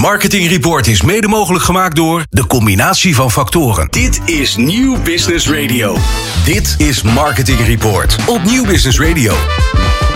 Marketing Report is mede mogelijk gemaakt door de combinatie van factoren. Dit is Nieuw Business Radio. Dit is Marketing Report op Nieuw Business Radio.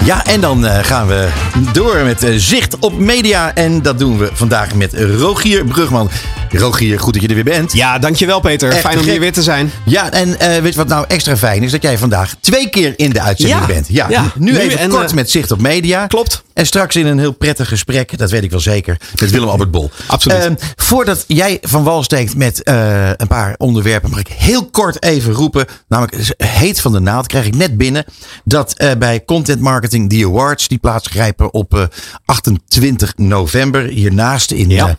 Ja, en dan uh, gaan we door met uh, zicht op media. En dat doen we vandaag met Rogier Brugman. Rogier, goed dat je er weer bent. Ja, dankjewel Peter. Echt fijn om hier weer te zijn. Ja, en uh, weet je wat nou extra fijn is? Dat jij vandaag twee keer in de uitzending Ja. bent. Ja, Ja. nu, Nu even en, kort eh, met zicht op media. Klopt. En straks in een heel prettig gesprek, dat weet ik wel zeker, met Willem Albert Bol. Absoluut. Ehm, voordat jij van wal steekt met eh, een paar onderwerpen, mag ik heel kort even roepen. Namelijk, heet van de naald, krijg ik net binnen. Dat eh, bij Content Marketing die Awards, die plaatsgrijpen op eh, 28 november. Hiernaast in, Ja. eh,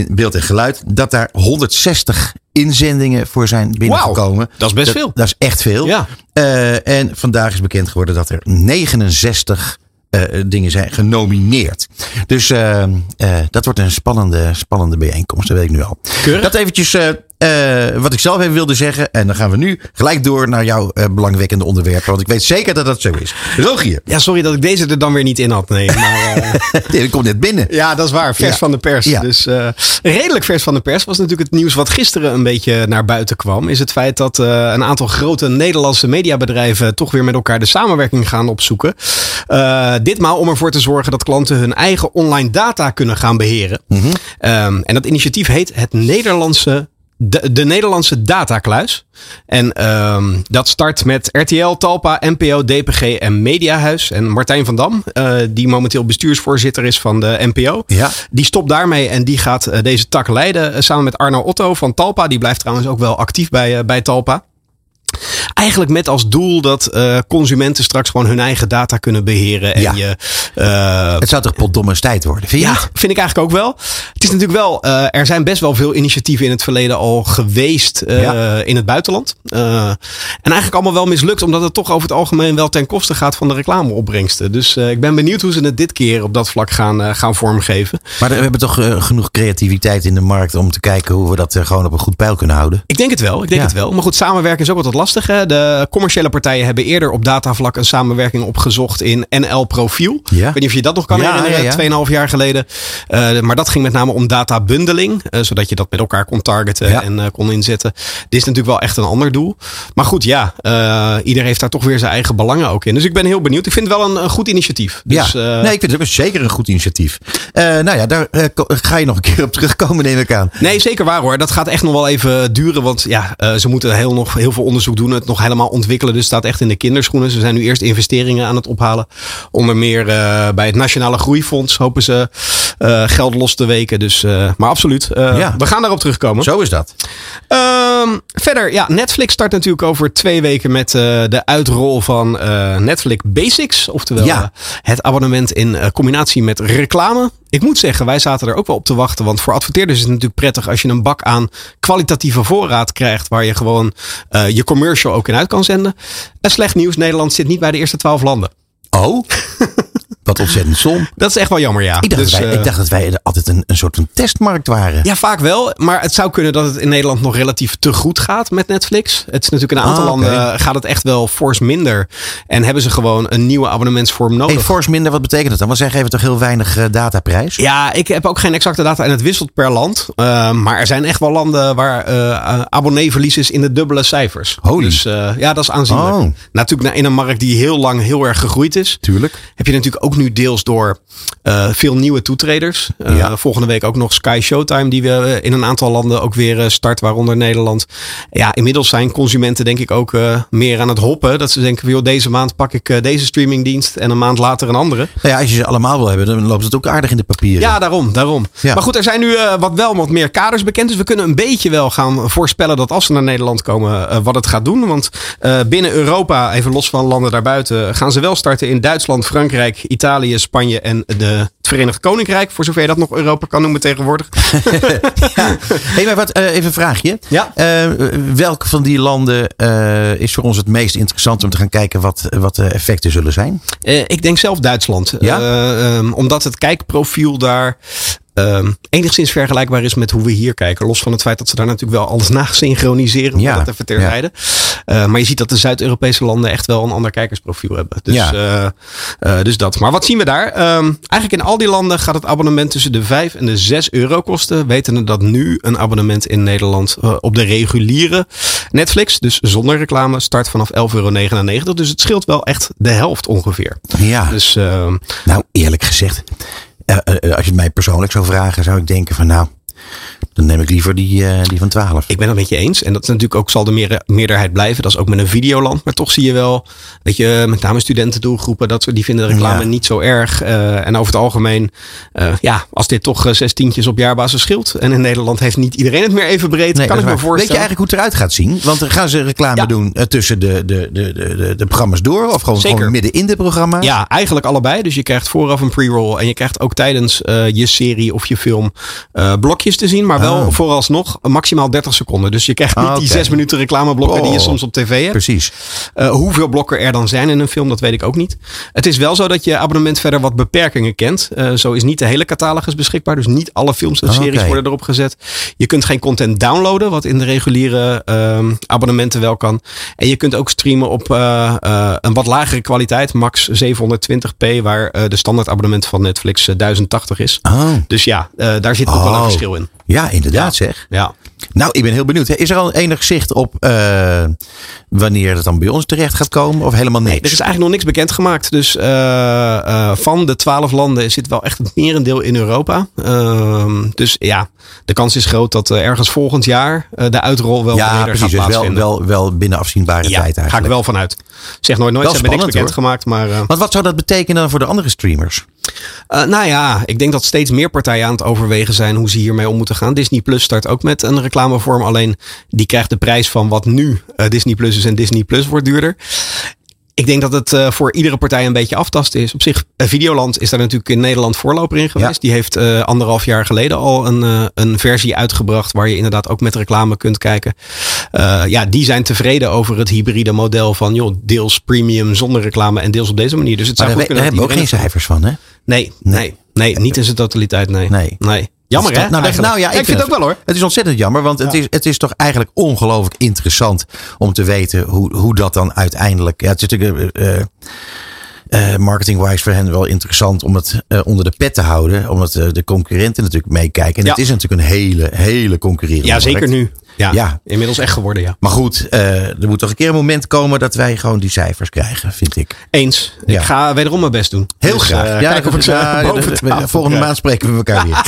in beeld en geluid. Dat daar 160 inzendingen voor zijn binnengekomen. dat is best veel. Dat is echt veel. Ja. Eh, en vandaag is bekend geworden dat er 69 eh, dingen zijn genomineerd. Dus eh, eh, dat wordt een spannende, spannende bijeenkomst, dat weet ik nu al. Keurig. Dat eventjes eh, eh, wat ik zelf even wilde zeggen. En dan gaan we nu gelijk door naar jouw eh, belangwekkende onderwerpen. Want ik weet zeker dat dat zo is. Rogier, Ja, sorry dat ik deze er dan weer niet in had. Nee, maar, eh, nee, dat komt net binnen. ja, dat is waar. Vers Ja. van de pers. Ja. Dus eh, redelijk vers van de pers was natuurlijk het nieuws wat gisteren een beetje naar buiten kwam. Is het feit dat eh, een aantal grote Nederlandse mediabedrijven toch weer met elkaar de samenwerking gaan opzoeken. Eh, ditmaal om ervoor te zorgen dat klanten hun eigen online data kunnen gaan beheren. Ehm, en dat initiatief heet het Nederlandse de, de Nederlandse datakluis. En ehm, dat start met RTL, Talpa, NPO, DPG en Mediahuis. En Martijn van Dam, eh, die momenteel bestuursvoorzitter is van de NPO. Ja. Die stopt daarmee en die gaat eh, deze tak leiden. eh, samen met Arno Otto van Talpa. Die blijft trouwens ook wel actief bij, bij Talpa. Eigenlijk met als doel dat eh, consumenten straks gewoon hun eigen data kunnen beheren. En Ja. je, eh, Het zou toch potdomme tijd worden, vind je ja, vind ik eigenlijk ook wel. Het is natuurlijk wel, eh, er zijn best wel veel initiatieven in het verleden al geweest Ja. in het buitenland. En eigenlijk allemaal wel mislukt, omdat het toch over het algemeen wel ten koste gaat van de reclameopbrengsten. Dus ik ben benieuwd hoe ze het dit keer op dat vlak gaan, gaan vormgeven. Maar we hebben toch genoeg creativiteit in de markt om te kijken hoe we dat gewoon op een goed pijl kunnen houden. Ik denk het wel, ik denk Ja. het wel. Maar goed, samenwerken is ook wat lastig. Hè? De commerciële partijen hebben eerder op datavlak een samenwerking opgezocht in NL Profiel. Ja. Ik weet niet of je dat nog kan Ja, herinneren. 2,5 jaar geleden. Eh, maar dat ging met name om databundeling, eh, zodat je dat met elkaar kon targeten en eh, kon inzetten. Dit is natuurlijk wel echt een ander doel. Maar goed, ja, eh ieder heeft daar toch weer zijn eigen belangen ook in. Dus ik ben heel benieuwd. Ik vind het wel een, een goed initiatief. Dus, ja, eh, nee, ik vind het ook zeker een goed initiatief. Eh, nou ja, daar eh, ga je nog een keer op terugkomen, neem ik aan. Nee, zeker waar hoor. Dat gaat echt nog wel even duren. Want ja, eh, ze moeten heel, nog heel veel onderzoek doen. Het nog helemaal ontwikkelen. Dus staat echt in de kinderschoenen. Ze zijn nu eerst investeringen aan het ophalen. Onder meer eh, bij het Nationale Groeifonds hopen ze eh, geld los te weken. Dus, eh, maar absoluut. Ja. We gaan daarop terugkomen. Zo is dat. Ehm, verder, ja, Netflix start natuurlijk over twee weken met de uitrol van Netflix Basics. Oftewel Ja. het abonnement in combinatie met reclame. Ik moet zeggen, wij zaten er ook wel op te wachten. Want voor adverteerders is het natuurlijk prettig als je een bak aan kwalitatieve voorraad krijgt. Waar je gewoon eh, je commercial ook in uit kan zenden. En slecht nieuws, Nederland zit niet bij de eerste twaalf landen. Oh, wat ontzettend som. Dat is echt wel jammer, ja. Ik dacht, Dus, dat, wij, eh, ik dacht dat wij altijd een, een soort van testmarkt waren. Ja, vaak wel. Maar het zou kunnen dat het in Nederland nog relatief te goed gaat met Netflix. Het is natuurlijk in een aantal Ah, oké. landen eh, gaat het echt wel fors minder. En hebben ze gewoon een nieuwe abonnementsvorm nodig. Hey, fors minder, wat betekent dat dan? Want zij geven toch heel weinig eh, dataprijs? Ja, ik heb ook geen exacte data en het wisselt per land. Uh, maar er zijn echt wel landen waar abonneeverlies is in de dubbele cijfers. Holy. Dus ja, dat is aanzienlijk. Oh. Natuurlijk in een markt die heel lang heel erg gegroeid is. Tuurlijk. Heb je natuurlijk ook nu deels door uh, veel nieuwe toetreders. Ja. Volgende week ook nog Sky Showtime die we in een aantal landen ook weer start, waaronder Nederland. Ja, inmiddels zijn consumenten denk ik ook uh, meer aan het hoppen. Dat ze denken, joh, deze maand pak ik deze streamingdienst en een maand later een andere. Nou ja, als je ze allemaal wil hebben, dan loopt het ook aardig in de papieren. Ja, daarom. daarom. Ja. Maar goed, er zijn nu wat wel wat meer kaders bekend. Dus we kunnen een beetje wel gaan voorspellen dat als ze naar Nederland komen, wat het gaat doen. Want binnen Europa, even los van landen daarbuiten, gaan ze wel starten in Duitsland, Frankrijk, Italië, Spanje en de, het Verenigd Koninkrijk. Voor zover je dat nog Europa kan noemen tegenwoordig. ja. hey, maar wat, uh, even een vraagje. Ja? Uh, welk van die landen uh, is voor ons het meest interessant om te gaan kijken wat, wat de effecten zullen zijn? ik denk zelf Duitsland. Ja? um, omdat het kijkprofiel daar ehm, enigszins vergelijkbaar is met hoe we hier kijken. Los van het feit dat ze daar natuurlijk wel alles na synchroniseren. Ja, Ja, dat even terzijde. Eh, maar je ziet dat de Zuid-Europese landen echt wel een ander kijkersprofiel hebben. Dus, Ja. eh, eh, dus dat. Maar wat zien we daar? Ehm, eigenlijk in al die landen gaat het abonnement tussen de 5 en de 6 euro kosten. Wetende dat nu een abonnement in Nederland op de reguliere Netflix, dus zonder reclame, start vanaf 11,99 euro. Dus het scheelt wel echt de helft ongeveer. Ja. Dus ehm, Nou, eerlijk gezegd, als je het mij persoonlijk zou vragen, zou ik denken van nou, dan neem ik liever die, eh, die van 12. Ik ben het met je eens. En dat is natuurlijk ook zal de meer- meerderheid blijven. Dat is ook met een videoland. Maar toch zie je wel, weet je, met name studentendoelgroepen, dat die vinden de reclame Ja. niet zo erg. Eh, en over het algemeen, eh, ja, als dit toch zes tientjes op jaarbasis scheelt. En in Nederland heeft niet iedereen het meer even breed. Nee, kan dat ik me waar. Weet je voorstellen. eigenlijk hoe het eruit gaat zien? Want dan gaan ze reclame Ja. doen tussen de, de, de, de, de, programma's door? Of gewoon, Zeker. gewoon midden in de programma's? Ja, eigenlijk allebei. Dus je krijgt vooraf een pre-roll. En je krijgt ook tijdens je serie of je film blokjes te zien. Maar wel Oh. vooralsnog maximaal 30 seconden. Dus je krijgt niet Ah, die oké. zes minuten reclameblokken die je Oh. soms op tv hebt. Precies. Uh, hoeveel blokken er dan zijn in een film, dat weet ik ook niet. Het is wel zo dat je abonnement verder wat beperkingen kent. Uh, zo is niet de hele catalogus beschikbaar. Dus niet alle films en Oh, series worden erop gezet. Je kunt geen content downloaden, wat in de reguliere uh, abonnementen wel kan. En je kunt ook streamen op uh, een wat lagere kwaliteit, max 720p, waar de standaard abonnement van Netflix 1080 is. Oh. Dus ja, daar zit ook wel een Oh. verschil in. Ja, inderdaad zeg. Ja. Nou, ik ben heel benieuwd. Is er al enig zicht op eh, wanneer het dan bij ons terecht gaat komen? Of helemaal niks? Nee, er is eigenlijk nog niks bekendgemaakt. Dus uh, uh, van de twaalf landen zit wel echt het merendeel in Europa. Uh, dus ja, de kans is groot dat ergens volgend jaar de uitrol wel ja, precies, gaat dus wel, plaatsvinden. wel, wel binnen afzienbare ja, tijd eigenlijk. ga ik wel vanuit. Zeg nooit nooit, Wel ze hebben niks bekendgemaakt. Maar, Want wat zou dat betekenen dan voor de andere streamers? Uh, nou ja, ik denk dat steeds meer partijen aan het overwegen zijn hoe ze hiermee om moeten gaan. Disney Plus start ook met een reclamevorm. Alleen die krijgt de prijs van wat nu uh, Disney Plus is en Disney Plus wordt duurder. Ik denk dat het uh, voor iedere partij een beetje aftasten is. Op zich, uh, Videoland is daar natuurlijk in Nederland voorloper in geweest. Ja. Die heeft uh, anderhalf jaar geleden al een, een versie uitgebracht. waar je inderdaad ook met reclame kunt kijken. ja, die zijn tevreden over het hybride model van joh, deels premium zonder reclame en deels op deze manier. Dus het zou maar goed daar, kunnen. daar hebben we ook geen cijfers van, hè? Nee, nee, nee, nee, niet in zijn totaliteit. Nee. Nee. nee. Jammer hè? Nou, dat, nou ja, ik, ik vind het ook wel hoor. Het is ontzettend jammer, want het, is, het is toch eigenlijk ongelooflijk interessant om te weten hoe, hoe dat dan uiteindelijk. Ja, het is natuurlijk uh, uh, marketing-wise voor hen wel interessant om het uh, onder de pet te houden, omdat uh, de concurrenten natuurlijk meekijken. En Ja. het is natuurlijk een hele, hele concurrerende Ja, zeker markt. nu. Ja, Ja. inmiddels echt geworden, ja. Maar goed, uh, er moet toch een keer een moment komen dat wij gewoon die cijfers krijgen, vind ik. Eens. Ja. Ik ga wederom mijn best doen. Heel Dus, graag. eh, ja, kijken of ik ja, tafel volgende maand spreken we elkaar weer.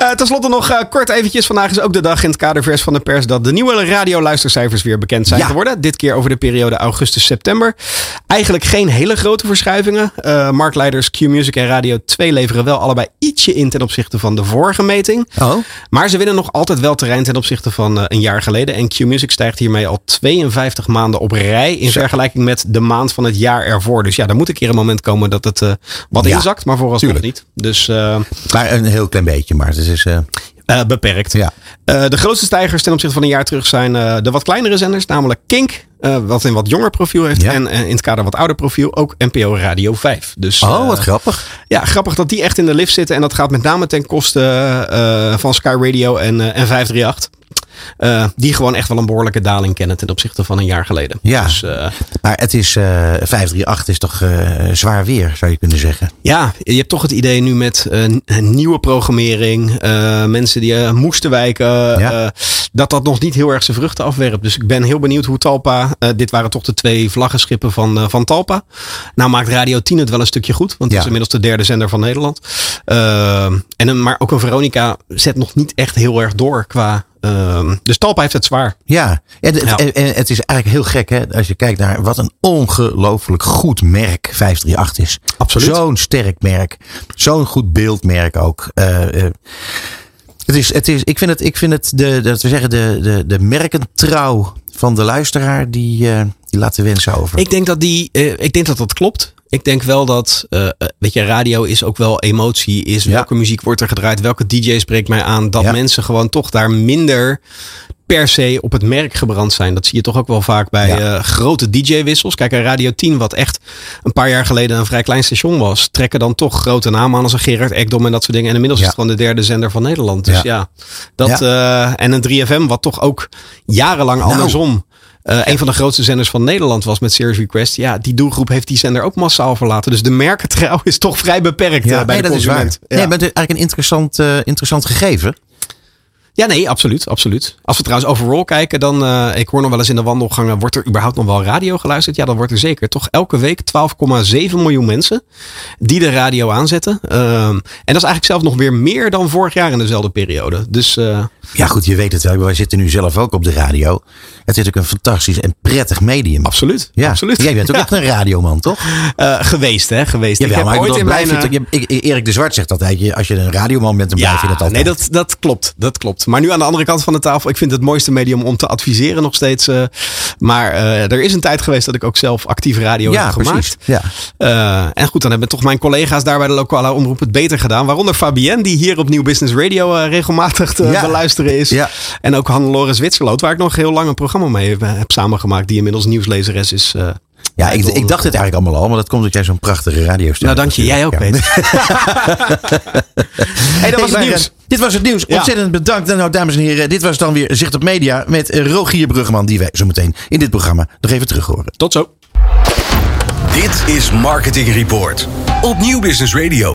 Uh, Ten slotte nog kort eventjes. Vandaag is ook de dag in het kadervers van de pers dat de nieuwe radioluistercijfers weer bekend zijn geworden. Dit keer over de periode augustus-september. Eigenlijk geen hele grote verschuivingen. Marktleiders Q-Music en Radio 2 leveren wel allebei ietsje in ten opzichte van de vorige meting. Oh, Maar ze winnen nog altijd wel terrein ten opzichte van uh, een jaar geleden. En Q-Music stijgt hiermee al 52 maanden op rij. In Zo. vergelijking met de maand van het jaar ervoor. Dus ja, er moet een keer een moment komen dat het uh, wat Ja, inzakt. Maar vooralsnog niet. Dus uh, maar een heel klein beetje, maar het is. eh, uh, beperkt. ja. Uh, de grootste stijgers ten opzichte van een jaar terug zijn uh, de wat kleinere zenders. Namelijk Kink, uh, wat een wat jonger profiel heeft. Ja. En uh, in het kader wat ouder profiel ook NPO Radio 5. Dus, Oh, uh, wat grappig. Ja, grappig dat die echt in de lift zitten. En dat gaat met name ten koste van Sky Radio en, en 538. Uh, die gewoon echt wel een behoorlijke daling kennen ten opzichte van een jaar geleden. Ja. Dus, uh, Maar het is eh 538 is toch eh, zwaar weer, zou je kunnen zeggen. ja, je hebt toch het idee nu met nieuwe programmering, mensen die moesten wijken, Ja. dat dat nog niet heel erg zijn vruchten afwerpt. Dus ik ben heel benieuwd hoe Talpa, dit waren toch de twee vlaggenschippen van, van Talpa. Nou maakt Radio 10 het wel een stukje goed, want het Ja. is inmiddels de derde zender van Nederland. En een, maar ook een Veronica zet nog niet echt heel erg door qua... Uh, dus Talpa heeft het zwaar. Ja, en, het- Ja. en- en het is eigenlijk heel gek hè, als je kijkt naar wat een ongelooflijk goed merk 538 is. Absoluut. Zo'n sterk merk. Zo'n goed beeldmerk ook. Eh, eh, het is, het is, ik vind het, ik vind het de, dat we zeggen, de, de, de merkentrouw van de luisteraar, die, eh, die laten wensen over. Ik denk dat die, uh, ik denk dat dat klopt. Ik denk wel dat, uh, weet je, radio is ook wel emotie. Is Ja. welke muziek wordt er gedraaid? Welke DJ spreekt mij aan? Dat Ja. mensen gewoon toch daar minder per se op het merk gebrand zijn. Dat zie je toch ook wel vaak bij Ja. eh, grote DJ-wissels. Kijk, een Radio 10, wat echt een paar jaar geleden een vrij klein station was, trekken dan toch grote namen aan als een Gerard Ekdom en dat soort dingen. En inmiddels Ja. is het gewoon de derde zender van Nederland. Dus Ja. ja, dat eh, en een 3FM, wat toch ook jarenlang Nou. andersom. Eh, een van de grootste zenders van Nederland was met Serious Request. Ja, die doelgroep heeft die zender ook massaal verlaten. Dus de merkentrouw is toch vrij beperkt eh, bij nee, de dat is waar. consument. Ja. Nee, maar het is eigenlijk een interessant, eh, interessant gegeven. Ja, nee, absoluut, absoluut. Als we trouwens overall kijken, dan, eh, ik hoor nog wel eens in de wandelgangen, wordt er überhaupt nog wel radio geluisterd? Ja, dan wordt er zeker toch elke week 12,7 miljoen mensen die de radio aanzetten. Ehm, en dat is eigenlijk zelfs nog weer meer dan vorig jaar in dezelfde periode. Dus eh, Ja, goed, je weet het wel. Wij zitten nu zelf ook op de radio. Het is ook een fantastisch en prettig medium. absoluut, Ja, absoluut. Jij bent ook Ja. echt een radioman, toch? Eh, geweest, hè, geweest. Jawel, ik heb maar ooit in mijn... je- Erik de Zwart zegt altijd, als je een radioman bent, dan blijf je dat altijd. Nee, dat, dat klopt. Dat klopt. Maar nu aan de andere kant van de tafel. Ik vind het mooiste medium om te adviseren nog steeds. eh, maar eh, er is een tijd geweest dat ik ook zelf actief radio ja, heb gemaakt. precies. Ja. Eh, en goed, dan hebben toch mijn collega's daar bij de lokale omroep het beter gedaan. Waaronder Fabienne, die hier op Nieuw Business Radio regelmatig te Ja. beluisteren is. Ja. En ook Hannelore Zwitserloot, waar ik nog heel lang een programma mee heb, heb samengemaakt. Die inmiddels nieuwslezeres is. Ja, ik, ik dacht het eigenlijk allemaal al, maar dat komt dat jij zo'n prachtige radio Nou, dank je. Jij ook, Ja. Peter. hey, dat was het nieuws. Dit was het nieuws. Ja. Ontzettend bedankt. En nou, dames en heren, dit was dan weer Zicht op Media met eh, Rogier Bruggeman, die wij zo meteen in dit programma nog even terug horen. Tot zo. Dit is Marketing Report op Nieuw Business Radio.